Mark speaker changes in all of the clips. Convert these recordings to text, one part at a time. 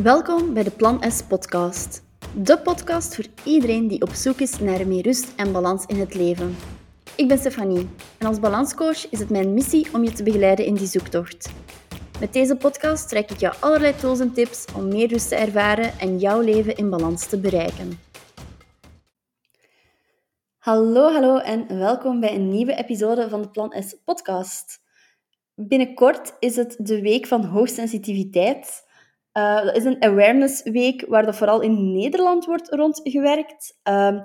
Speaker 1: Welkom bij de Plan S podcast. De podcast voor iedereen die op zoek is naar meer rust en balans in het leven. Ik ben Stefanie en als balanscoach is het mijn missie om je te begeleiden in die zoektocht. Met deze podcast trek ik jou allerlei tools en tips om meer rust te ervaren en jouw leven in balans te bereiken. Hallo, hallo en welkom bij een nieuwe episode van de Plan S podcast. Binnenkort is het de week van hoogsensitiviteit. Uh, dat is een awareness week waar dat vooral in Nederland wordt rondgewerkt. Uh,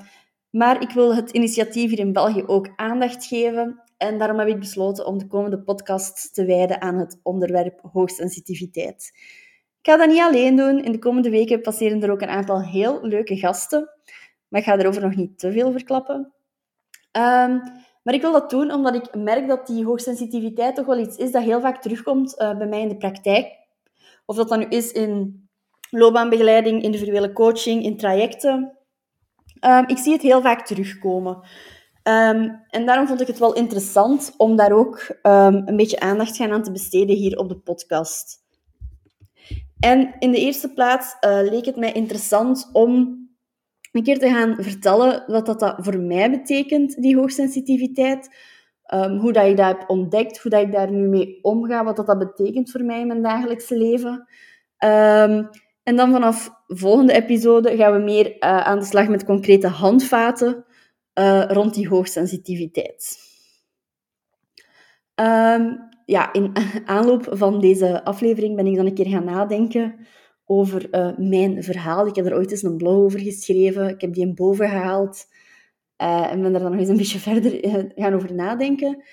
Speaker 1: maar ik wil het initiatief hier in België ook aandacht geven. En daarom heb ik besloten om de komende podcast te wijden aan het onderwerp hoogsensitiviteit. Ik ga dat niet alleen doen. In de komende weken passeren er ook een aantal heel leuke gasten. Maar ik ga erover nog niet te veel verklappen. Um, maar ik wil dat doen omdat ik merk dat die hoogsensitiviteit toch wel iets is dat heel vaak terugkomt uh, bij mij in de praktijk. Of dat dan nu is in loopbaanbegeleiding, individuele coaching, in trajecten. Um, ik zie het heel vaak terugkomen. Um, en daarom vond ik het wel interessant om daar ook um, een beetje aandacht aan te besteden hier op de podcast. En in de eerste plaats uh, leek het mij interessant om een keer te gaan vertellen wat dat, dat voor mij betekent, die hoogsensitiviteit. Um, hoe dat ik dat heb ontdekt, hoe dat ik daar nu mee omga, wat dat, dat betekent voor mij in mijn dagelijkse leven. Um, en dan vanaf de volgende episode gaan we meer uh, aan de slag met concrete handvaten uh, rond die hoogsensitiviteit. Um, ja, in aanloop van deze aflevering ben ik dan een keer gaan nadenken over uh, mijn verhaal. Ik heb er ooit eens een blog over geschreven. Ik heb die in boven gehaald. Uh, en ben er dan nog eens een beetje verder uh, gaan over nadenken.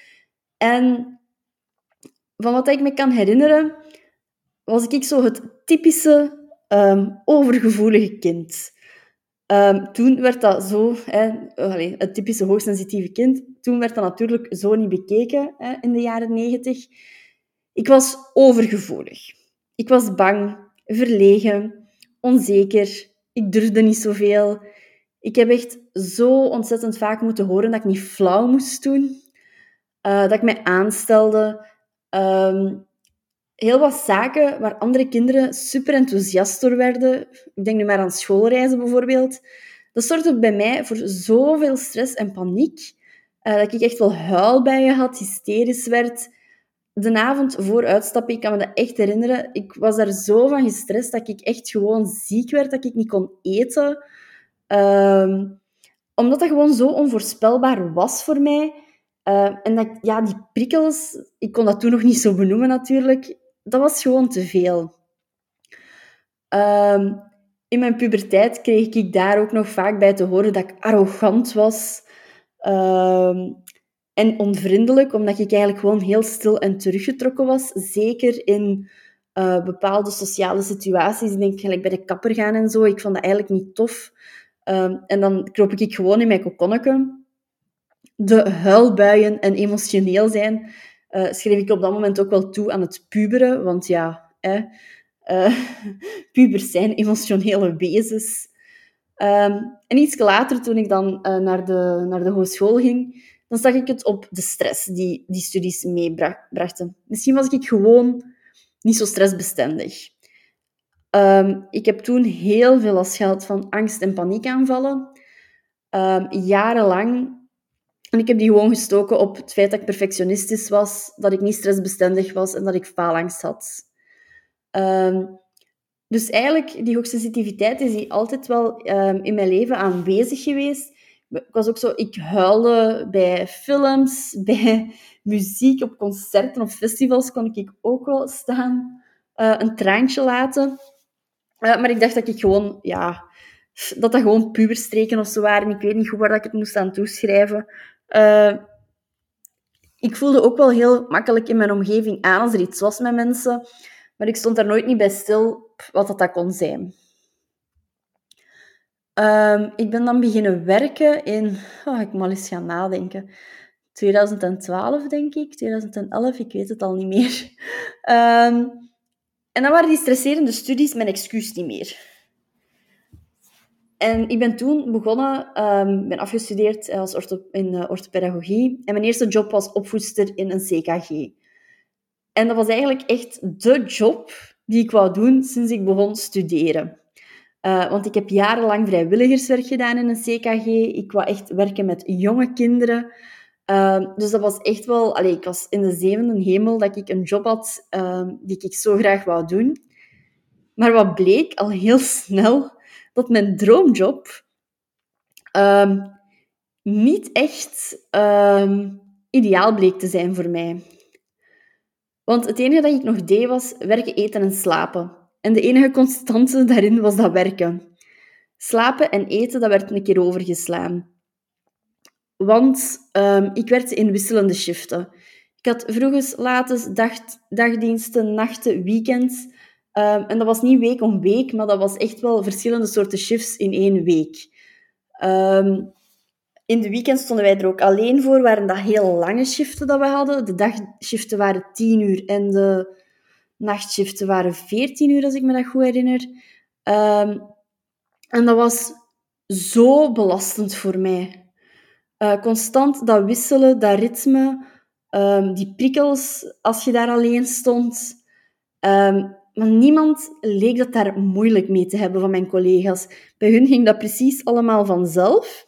Speaker 1: En van wat ik me kan herinneren, was ik zo het typische um, overgevoelige kind. Um, toen werd dat zo, hè, allez, het typische hoogsensitieve kind, toen werd dat natuurlijk zo niet bekeken hè, in de jaren negentig. Ik was overgevoelig. Ik was bang verlegen, onzeker. Ik durfde niet zoveel. Ik heb echt zo ontzettend vaak moeten horen dat ik niet flauw moest doen. Uh, dat ik mij aanstelde. Um, heel wat zaken waar andere kinderen super enthousiast door werden. Ik denk nu maar aan schoolreizen bijvoorbeeld. Dat zorgde bij mij voor zoveel stress en paniek. Uh, dat ik echt wel huilbijen had, hysterisch werd de avond voor uitstappen, ik kan me dat echt herinneren, ik was daar zo van gestrest dat ik echt gewoon ziek werd, dat ik niet kon eten. Um, omdat dat gewoon zo onvoorspelbaar was voor mij. Uh, en dat, ja, die prikkels, ik kon dat toen nog niet zo benoemen natuurlijk, dat was gewoon te veel. Um, in mijn puberteit kreeg ik daar ook nog vaak bij te horen dat ik arrogant was. Um, en onvriendelijk, omdat ik eigenlijk gewoon heel stil en teruggetrokken was. Zeker in uh, bepaalde sociale situaties. Ik denk gelijk bij de kapper gaan en zo. Ik vond dat eigenlijk niet tof. Um, en dan kroop ik gewoon in mijn kokonneke. De huilbuien en emotioneel zijn uh, schreef ik op dat moment ook wel toe aan het puberen. Want ja, eh, uh, pubers zijn emotionele wezens. Um, en iets later, toen ik dan uh, naar, de, naar de hogeschool ging, dan zag ik het op de stress die die studies meebrachten. Misschien was ik gewoon niet zo stressbestendig. Um, ik heb toen heel veel last gehad van angst- en paniekaanvallen. Um, jarenlang. En ik heb die gewoon gestoken op het feit dat ik perfectionistisch was, dat ik niet stressbestendig was en dat ik faalangst had. Um, dus eigenlijk, die hoogsensitiviteit is die altijd wel in mijn leven aanwezig geweest ik was ook zo, ik huilde bij films, bij muziek, op concerten of festivals kon ik ook wel staan, uh, een traantje laten. Uh, maar ik dacht dat ik gewoon, ja, dat dat gewoon puberstreken of zo waren. Ik weet niet goed waar ik het moest aan toeschrijven. Uh, ik voelde ook wel heel makkelijk in mijn omgeving aan als er iets was met mensen. Maar ik stond daar nooit niet bij stil wat dat, dat kon zijn. Um, ik ben dan beginnen werken in... Oh, ik moet eens gaan nadenken. 2012, denk ik. 2011, ik weet het al niet meer. Um, en dan waren die stresserende studies mijn excuus niet meer. En ik ben toen begonnen, um, ben afgestudeerd als ortho, in uh, orthopedagogie. En mijn eerste job was opvoedster in een CKG. En dat was eigenlijk echt de job die ik wou doen sinds ik begon studeren. Uh, want ik heb jarenlang vrijwilligerswerk gedaan in een CKG. Ik wou echt werken met jonge kinderen. Uh, dus dat was echt wel... Allee, ik was in de zevende hemel dat ik een job had uh, die ik zo graag wou doen. Maar wat bleek al heel snel, dat mijn droomjob ehm, niet echt ehm, ideaal bleek te zijn voor mij. Want het enige dat ik nog deed was werken, eten en slapen. En de enige constante daarin was dat werken. Slapen en eten, dat werd een keer overgeslaan. Want um, ik werkte in wisselende shiften. Ik had vroeger, later dag, dagdiensten, nachten, weekends. Um, en dat was niet week om week, maar dat was echt wel verschillende soorten shifts in één week. Um, in de weekend stonden wij er ook alleen voor, waren dat heel lange shiften dat we hadden. De dagshiften waren 10 uur en de nachtshiften waren 14 uur, als ik me dat goed herinner. En dat was zo belastend voor mij. Uh, constant dat wisselen, dat ritme, um, die prikkels als je daar alleen stond. Um, maar niemand leek dat daar moeilijk mee te hebben van mijn collega's. Bij hun ging dat precies allemaal vanzelf.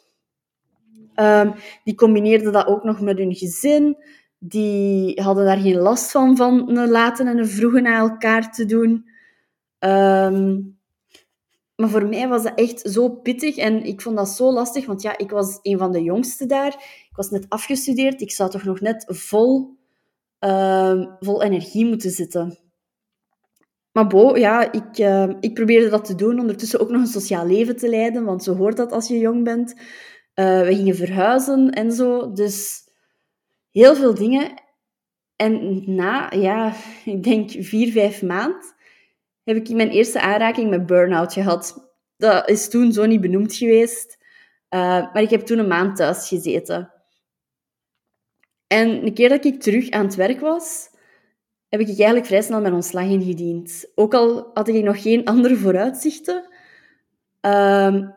Speaker 1: Um, die combineerden dat ook nog met hun gezin. Die hadden daar geen last van, van een late en een vroege naar elkaar te doen. Um, maar voor mij was dat echt zo pittig en ik vond dat zo lastig, want ja, ik was een van de jongsten daar. Ik was net afgestudeerd, ik zou toch nog net vol, uh, vol energie moeten zitten. Maar bo, ja, ik, uh, ik probeerde dat te doen, ondertussen ook nog een sociaal leven te leiden, want zo hoort dat als je jong bent. Uh, we gingen verhuizen en zo. Dus heel veel dingen. En na, ja, ik denk vier, vijf maanden, heb ik mijn eerste aanraking met burn-out gehad. Dat is toen zo niet benoemd geweest. Uh, maar ik heb toen een maand thuis gezeten. En een keer dat ik terug aan het werk was, heb ik eigenlijk vrij snel mijn ontslag ingediend. Ook al had ik nog geen andere vooruitzichten. Uh,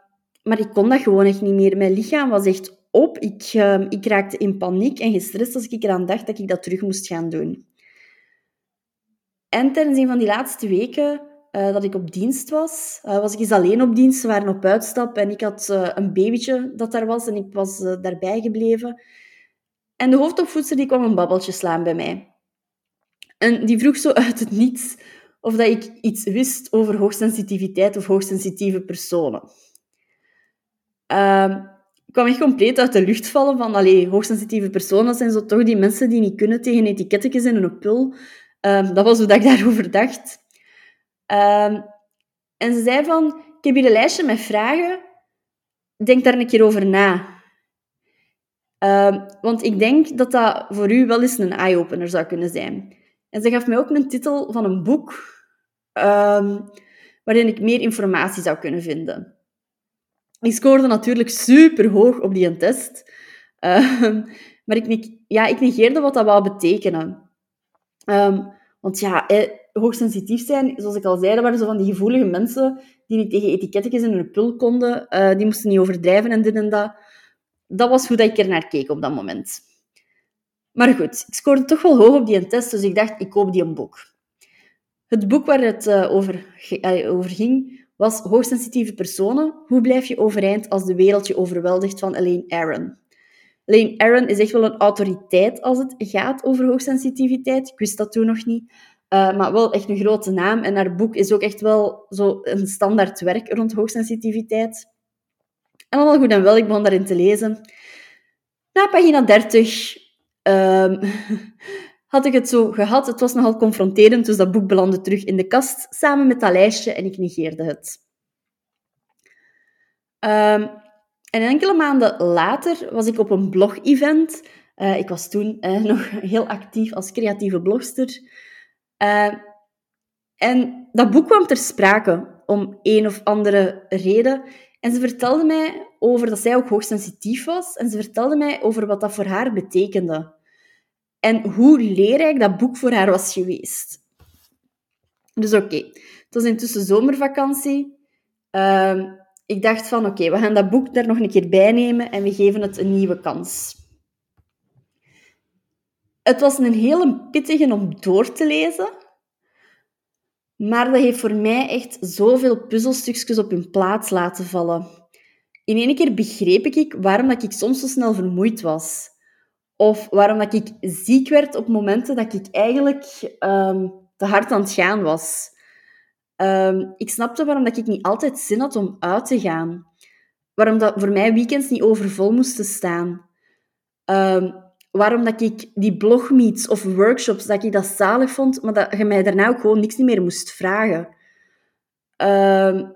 Speaker 1: maar ik kon dat gewoon echt niet meer. Mijn lichaam was echt op. Ik, uh, ik raakte in paniek en gestrest als ik eraan dacht dat ik dat terug moest gaan doen. En tijdens een van die laatste weken uh, dat ik op dienst was, uh, was ik eens alleen op dienst. Ze waren op uitstap en ik had uh, een babytje dat daar was en ik was daarbij gebleven. En de hoofdopvoedster die kwam een babbeltje slaan bij mij. En die vroeg zo uit het niets of dat ik iets wist over hoogsensitiviteit of hoogsensitieve personen. Uh, ik kwam echt compleet uit de lucht vallen van, allee, hoogsensitieve personen zijn zo toch die mensen die niet kunnen tegen etiketjes in een pul. Uh, dat was hoe ik daarover dacht. Uh, en ze zei van, ik heb hier een lijstje met vragen. Denk daar een keer over na. Uh, want ik denk dat dat voor u wel eens een eye-opener zou kunnen zijn. En ze gaf mij ook een titel van een boek ehm, waarin ik meer informatie zou kunnen vinden. Ik scoorde natuurlijk super hoog op die test. Maar ik, ja, ik negeerde wat dat wou betekenen. Um, want ja, eh, hoogsensitief zijn, zoals ik al zei, dat waren zo van die gevoelige mensen die niet tegen etiketjes in hun pul konden. Uh, die moesten niet overdrijven en dit en dat. Dat was hoe dat ik er naar keek op dat moment. Maar goed, ik scoorde toch wel hoog op die test, dus ik dacht, ik koop die een boek. Het boek waar het uh, over, over ging, was Hoogsensitieve personen. Hoe blijf je overeind als de wereld je overweldigt van Elaine Aron. Elaine Aron is echt wel een autoriteit als het gaat over hoogsensitiviteit. Ik wist dat toen nog niet. Uh, maar wel echt een grote naam. En haar boek is ook echt wel zo een standaard werk rond hoogsensitiviteit. En allemaal goed en wel, ik begon daarin te lezen. Na pagina 30 um, had ik het zo gehad. Het was nogal confronterend, dus dat boek belandde terug in de kast samen met dat lijstje en ik negeerde het. Um, en enkele maanden later was ik op een blog-event. Uh, ik was toen uh, nog heel actief als creatieve blogster. Uh, en dat boek kwam ter sprake om een of andere reden. En ze vertelde mij over dat zij ook hoogsensitief was. En ze vertelde mij over wat dat voor haar betekende. En hoe leerrijk dat boek voor haar was geweest. Dus oké, okay. het was intussen zomervakantie. Ik dacht van oké, we gaan dat boek daar nog een keer bij nemen en we geven het een nieuwe kans. Het was een hele pittige om door te lezen. Maar dat heeft voor mij echt zoveel puzzelstukjes op hun plaats laten vallen. In één keer begreep ik waarom dat ik soms zo snel vermoeid was. Of waarom dat ik ziek werd op momenten dat ik eigenlijk ehm, te hard aan het gaan was. Ehm, ik snapte waarom dat ik niet altijd zin had om uit te gaan. Waarom dat voor mij weekends niet overvol moesten staan. Um, waarom dat ik die blogmeets of workshops, dat ik dat zalig vond, maar dat je mij daarna ook gewoon niks meer moest vragen. Um,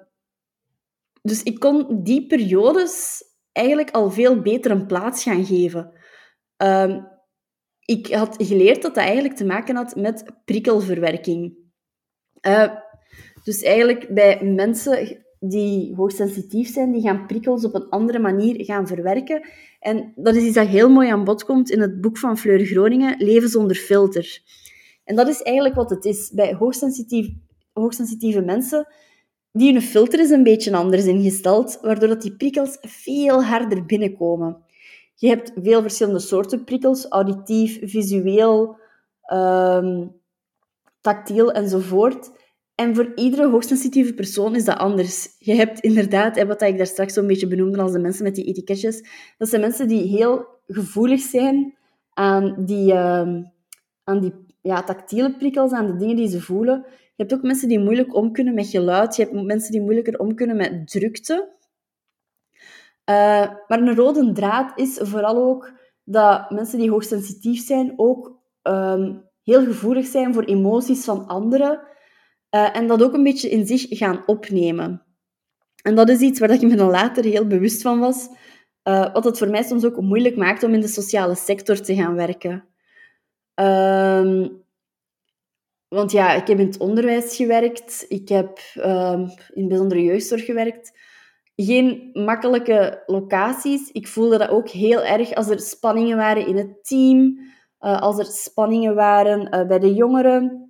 Speaker 1: dus ik kon die periodes eigenlijk al veel beter een plaats gaan geven. Ik had geleerd dat dat eigenlijk te maken had met prikkelverwerking. Uh, dus eigenlijk bij mensen die hoogsensitief zijn, die gaan prikkels op een andere manier gaan verwerken. En dat is iets dat heel mooi aan bod komt in het boek van Fleur Groningen, Leven zonder filter. En dat is eigenlijk wat het is. Bij hoogsensitief, hoogsensitieve mensen, die hun filter is een beetje anders ingesteld, waardoor dat die prikkels veel harder binnenkomen. Je hebt veel verschillende soorten prikkels, auditief, visueel, um, tactiel enzovoort. En voor iedere hoogsensitieve persoon is dat anders. Je hebt inderdaad, wat ik daar straks zo'n beetje benoemde als de mensen met die etiketjes, dat zijn mensen die heel gevoelig zijn aan die, uh, aan die ja, tactiele prikkels, aan de dingen die ze voelen. Je hebt ook mensen die moeilijk om kunnen met geluid. Je hebt mensen die moeilijker om kunnen met drukte. Uh, maar een rode draad is vooral ook dat mensen die hoogsensitief zijn ook um, heel gevoelig zijn voor emoties van anderen uh, en dat ook een beetje in zich gaan opnemen. En dat is iets waar ik me dan later heel bewust van was, uh, wat het voor mij soms ook moeilijk maakt om in de sociale sector te gaan werken. Uh, want ja, ik heb in het onderwijs gewerkt, ik heb um, in bijzondere jeugdzorg gewerkt. Geen makkelijke locaties. Ik voelde dat ook heel erg als er spanningen waren in het team, uh, als er spanningen waren bij de jongeren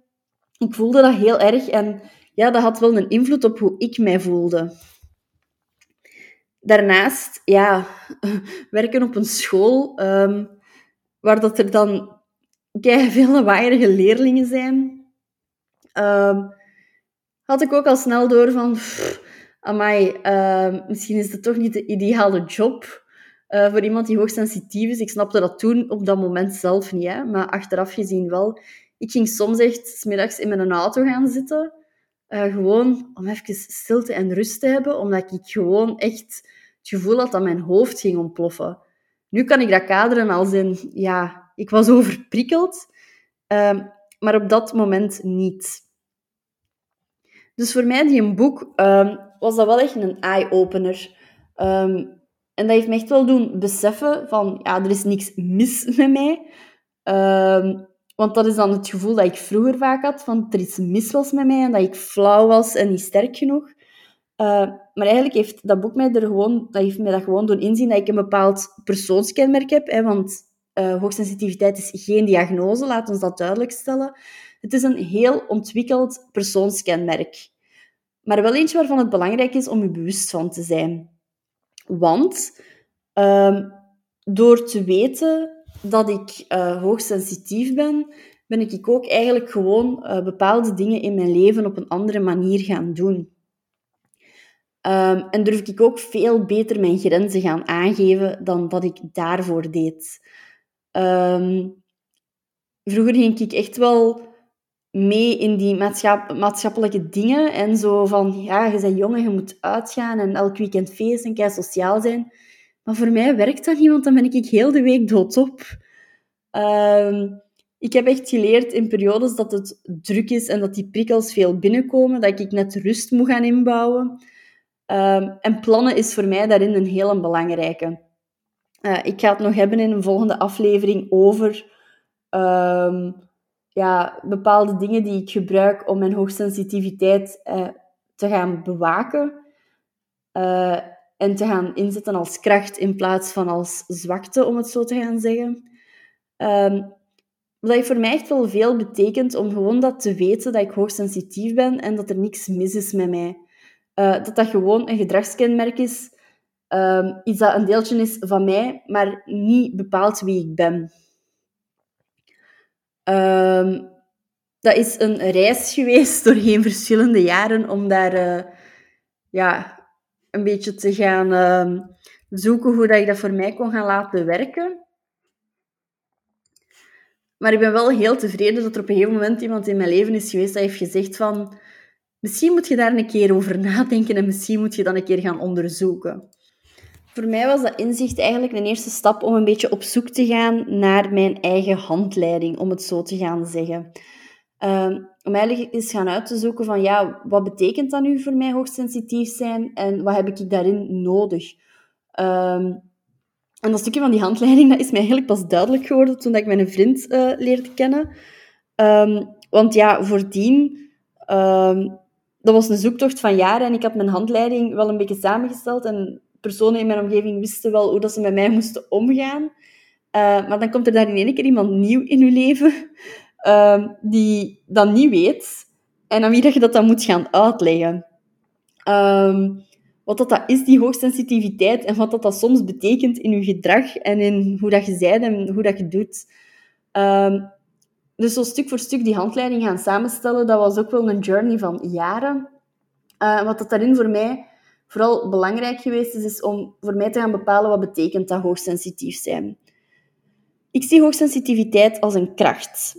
Speaker 1: ik voelde dat heel erg en ja, dat had wel een invloed op hoe ik mij voelde. Daarnaast, ja, werken op een school um, waar dat er dan veel lawaaierige leerlingen zijn, um, had ik ook al snel door van, pff, amai, uh, misschien is het toch niet de ideale job uh, voor iemand die hoogsensitief is. Ik snapte dat toen op dat moment zelf niet, hè, maar achteraf gezien wel. Ik ging soms echt smiddags in mijn auto gaan zitten. Uh, gewoon om even stilte en rust te hebben. Omdat ik gewoon echt het gevoel had dat mijn hoofd ging ontploffen. Nu kan ik dat kaderen als in... Ja, ik was overprikkeld. Uh, maar op dat moment niet. Dus voor mij, die een boek, uh, was dat wel echt een eye-opener. Um, en dat heeft me echt wel doen beseffen van... Ja, er is niks mis met mij. Want dat is dan het gevoel dat ik vroeger vaak had, van er iets mis was met mij en dat ik flauw was en niet sterk genoeg. Uh, maar eigenlijk heeft dat boek mij er gewoon, dat heeft mij dat gewoon doen inzien dat ik een bepaald persoonskenmerk heb. Hè, want uh, hoogsensitiviteit is geen diagnose, laat ons dat duidelijk stellen. Het is een heel ontwikkeld persoonskenmerk. Maar wel eentje waarvan het belangrijk is om je bewust van te zijn. Want uh, door te weten dat ik uh, hoogsensitief ben, ben ik ook eigenlijk gewoon uh, bepaalde dingen in mijn leven op een andere manier gaan doen. Um, en durf ik ook veel beter mijn grenzen gaan aangeven dan dat ik daarvoor deed. Um, vroeger ging ik echt wel mee in die maatschap maatschappelijke dingen en zo van, ja, je bent jong en je moet uitgaan en elk weekend feest en kei sociaal zijn. Maar voor mij werkt dat niet, want dan ben ik heel de week doodop. Um, ik heb echt geleerd in periodes dat het druk is en dat die prikkels veel binnenkomen, dat ik net rust moet gaan inbouwen. Um, en plannen is voor mij daarin een heel belangrijke. Uh, ik ga het nog hebben in een volgende aflevering over um, ja, bepaalde dingen die ik gebruik om mijn hoogsensitiviteit uh, te gaan bewaken. Uh, en te gaan inzetten als kracht in plaats van als zwakte, om het zo te gaan zeggen. Um, wat heeft voor mij echt wel veel betekent om gewoon dat te weten dat ik hoogsensitief ben en dat er niks mis is met mij. Uh, dat dat gewoon een gedragskenmerk is, um, iets dat een deeltje is van mij, maar niet bepaalt wie ik ben. Um, dat is een reis geweest doorheen verschillende jaren om daar uh, ja, een beetje te gaan uh, zoeken hoe dat ik dat voor mij kon gaan laten werken. Maar ik ben wel heel tevreden dat er op een gegeven moment iemand in mijn leven is geweest dat heeft gezegd van misschien moet je daar een keer over nadenken en misschien moet je dan een keer gaan onderzoeken. Voor mij was dat inzicht eigenlijk een eerste stap om een beetje op zoek te gaan naar mijn eigen handleiding, om het zo te gaan zeggen. Uh, om eigenlijk eens gaan uit te zoeken van, ja, wat betekent dat nu voor mij hoogsensitief zijn en wat heb ik daarin nodig? Um, en dat stukje van die handleiding, dat is mij eigenlijk pas duidelijk geworden toen ik mijn vriend uh, leerde kennen. Um, want ja, voordien, um, dat was een zoektocht van jaren en ik had mijn handleiding wel een beetje samengesteld en personen in mijn omgeving wisten wel hoe dat ze met mij moesten omgaan. Uh, maar dan komt er daar in één keer iemand nieuw in je leven uh, die dat niet weet en aan wie dat je dat dan moet gaan uitleggen. Um, wat dat, dat is, die hoogsensitiviteit, en wat dat, dat soms betekent in je gedrag en in hoe dat je zijt en hoe dat je doet. Um, dus zo stuk voor stuk die handleiding gaan samenstellen, dat was ook wel een journey van jaren. Uh, wat dat daarin voor mij vooral belangrijk geweest is, is om voor mij te gaan bepalen wat betekent dat hoogsensitief zijn. Ik zie hoogsensitiviteit als een kracht.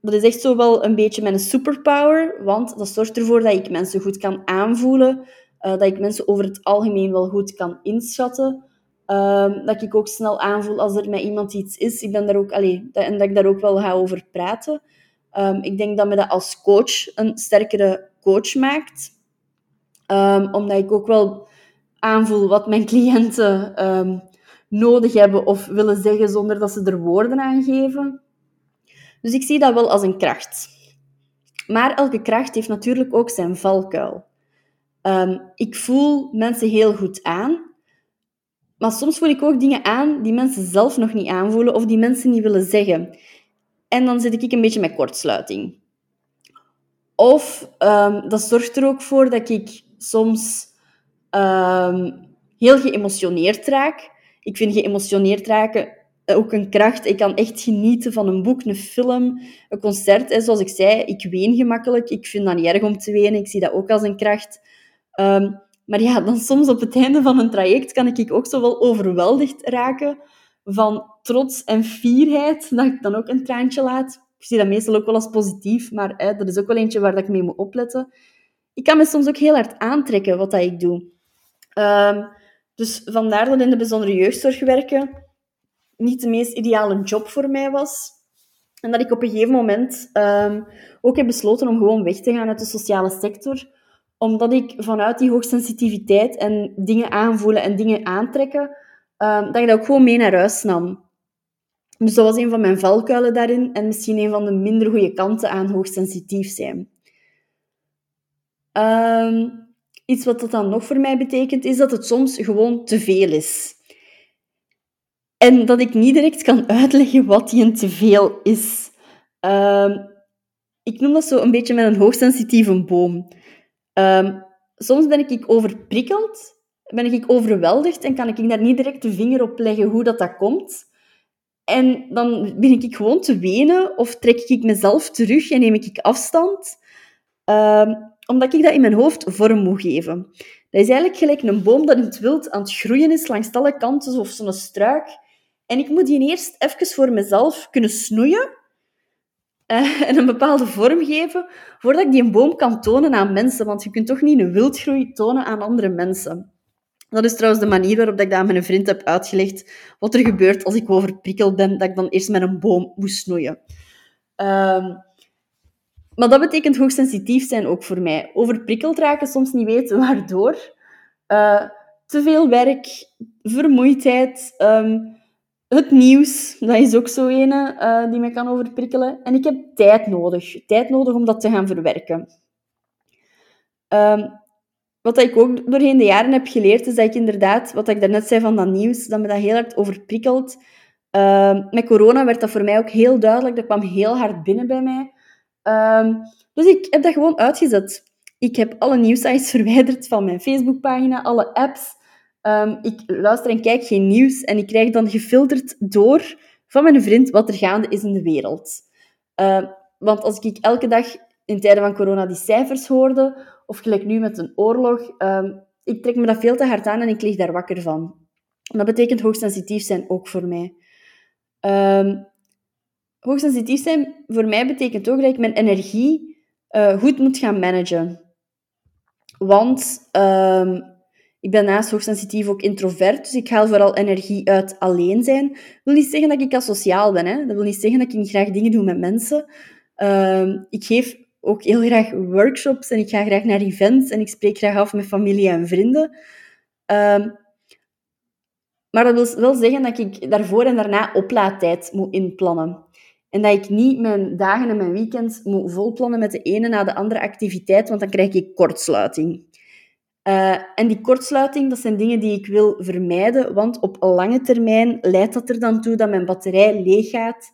Speaker 1: Dat is echt zo wel een beetje mijn superpower, want dat zorgt ervoor dat ik mensen goed kan aanvoelen, uh, dat ik mensen over het algemeen wel goed kan inschatten. Uh, dat ik ook snel aanvoel als er met iemand iets is. Ik ben daar ook, allee, en dat ik daar ook wel ga over praten. Um, ik denk dat me dat als coach een sterkere coach maakt. Um, omdat ik ook wel aanvoel wat mijn cliënten nodig hebben of willen zeggen zonder dat ze er woorden aan geven. Dus ik zie dat wel als een kracht. Maar elke kracht heeft natuurlijk ook zijn valkuil. Um, ik voel mensen heel goed aan, maar soms voel ik ook dingen aan die mensen zelf nog niet aanvoelen of die mensen niet willen zeggen. En dan zit ik een beetje met kortsluiting. Of um, dat zorgt er ook voor dat ik soms um, heel geëmotioneerd raak. Ik vind geëmotioneerd raken ook een kracht. Ik kan echt genieten van een boek, een film, een concert. En zoals ik zei, ik ween gemakkelijk. Ik vind dat niet erg om te wenen. Ik zie dat ook als een kracht. Um, maar ja, dan soms op het einde van een traject kan ik ook zo wel overweldigd raken van trots en fierheid, dat ik dan ook een traantje laat. Ik zie dat meestal ook wel als positief, maar hè, dat is ook wel eentje waar ik mee moet opletten. Ik kan me soms ook heel hard aantrekken wat dat ik doe. Um, dus vandaar dat in de bijzondere jeugdzorg werken niet de meest ideale job voor mij was. En dat ik op een gegeven moment um, ook heb besloten om gewoon weg te gaan uit de sociale sector omdat ik vanuit die hoogsensitiviteit en dingen aanvoelen en dingen aantrekken, uh, dat ik dat ook gewoon mee naar huis nam. Dus dat was een van mijn valkuilen daarin en misschien een van de minder goede kanten aan hoogsensitief zijn. Uh, iets wat dat dan nog voor mij betekent, is dat het soms gewoon te veel is. En dat ik niet direct kan uitleggen wat die een te veel is. Uh, ik noem dat zo een beetje met een hoogsensitieve boom. Um, soms ben ik overprikkeld, ben ik overweldigd en kan ik daar niet direct de vinger op leggen hoe dat, dat komt. En dan ben ik gewoon te wenen of trek ik mezelf terug en neem ik afstand, um, omdat ik dat in mijn hoofd vorm moet geven. Dat is eigenlijk gelijk een boom dat in het wild aan het groeien is langs alle kanten, of zo'n struik. En ik moet die eerst even voor mezelf kunnen snoeien uh, en een bepaalde vorm geven, voordat ik die een boom kan tonen aan mensen. Want je kunt toch niet een wildgroei tonen aan andere mensen. Dat is trouwens de manier waarop ik dat aan mijn vriend heb uitgelegd. Wat er gebeurt als ik overprikkeld ben, dat ik dan eerst met een boom moet snoeien. Uh, maar dat betekent hoogsensitief zijn ook voor mij. Overprikkeld raken, soms niet weten waardoor. Uh, te veel werk, vermoeidheid, um, het nieuws, dat is ook zo een uh, die me kan overprikkelen. En ik heb tijd nodig. Tijd nodig om dat te gaan verwerken. Um, wat ik ook doorheen de jaren heb geleerd, is dat ik inderdaad, wat ik daarnet zei van dat nieuws, dat me dat heel hard overprikkelt. Uh, met corona werd dat voor mij ook heel duidelijk. Dat kwam heel hard binnen bij mij. Um, dus ik heb dat gewoon uitgezet. Ik heb alle nieuwsites verwijderd van mijn Facebookpagina, alle apps. Um, ik luister en kijk geen nieuws en ik krijg dan gefilterd door van mijn vriend wat er gaande is in de wereld. Uh, want als ik elke dag in tijden van corona die cijfers hoorde, of gelijk nu met een oorlog, ehm, ik trek me dat veel te hard aan en ik lig daar wakker van. dat betekent hoogsensitief zijn ook voor mij. Um, hoogsensitief zijn voor mij betekent ook dat ik mijn energie uh, goed moet gaan managen. Want um, ik ben naast hoogsensitief ook introvert, dus ik haal vooral energie uit alleen zijn. Dat wil niet zeggen dat ik asociaal ben. Hè? Dat wil niet zeggen dat ik niet graag dingen doe met mensen. Um, ik geef ook heel graag workshops en ik ga graag naar events en ik spreek graag af met familie en vrienden. Um, maar dat wil wel zeggen dat ik daarvoor en daarna oplaadtijd moet inplannen. En dat ik niet mijn dagen en mijn weekends moet volplannen met de ene na de andere activiteit, want dan krijg ik kortsluiting. Uh, en die kortsluiting, dat zijn dingen die ik wil vermijden, want op lange termijn leidt dat er dan toe dat mijn batterij leeg gaat.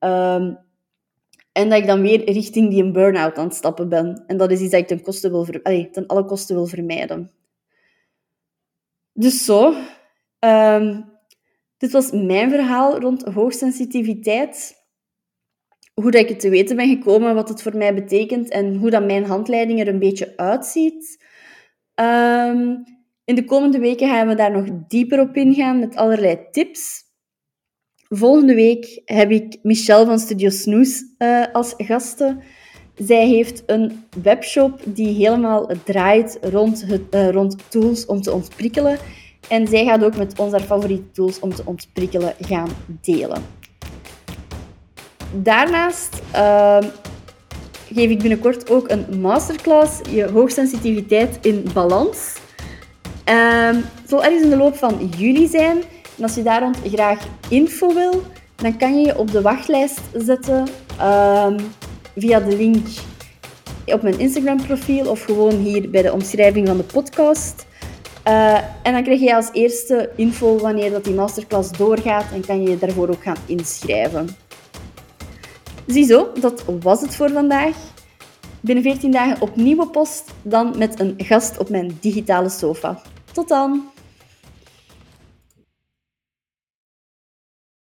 Speaker 1: Um, en dat ik dan weer richting die een burn-out aan het stappen ben. En dat is iets dat ik ten, koste wil ten alle kosten wil vermijden. Dus zo. Um, dit was mijn verhaal rond hoogsensitiviteit. Hoe dat ik het te weten ben gekomen, wat het voor mij betekent en hoe dat mijn handleiding er een beetje uitziet. Um, in de komende weken gaan we daar nog dieper op ingaan met allerlei tips. Volgende week heb ik Michelle van Studio Snoes uh, als gasten. Zij heeft een webshop die helemaal draait rond, het, uh, rond tools om te ontprikkelen. En zij gaat ook met ons haar favoriete tools om te ontprikkelen gaan delen. Daarnaast uh, geef ik binnenkort ook een masterclass, je hoogsensitiviteit in balans. Uh, het zal ergens in de loop van juli zijn. En als je daar rond graag info wil, dan kan je je op de wachtlijst zetten um, via de link op mijn Instagram-profiel of gewoon hier bij de omschrijving van de podcast. Uh, en dan krijg je als eerste info wanneer dat die masterclass doorgaat en kan je je daarvoor ook gaan inschrijven. Ziezo, dat was het voor vandaag. Binnen 14 dagen opnieuw op post, dan met een gast op mijn digitale sofa. Tot dan!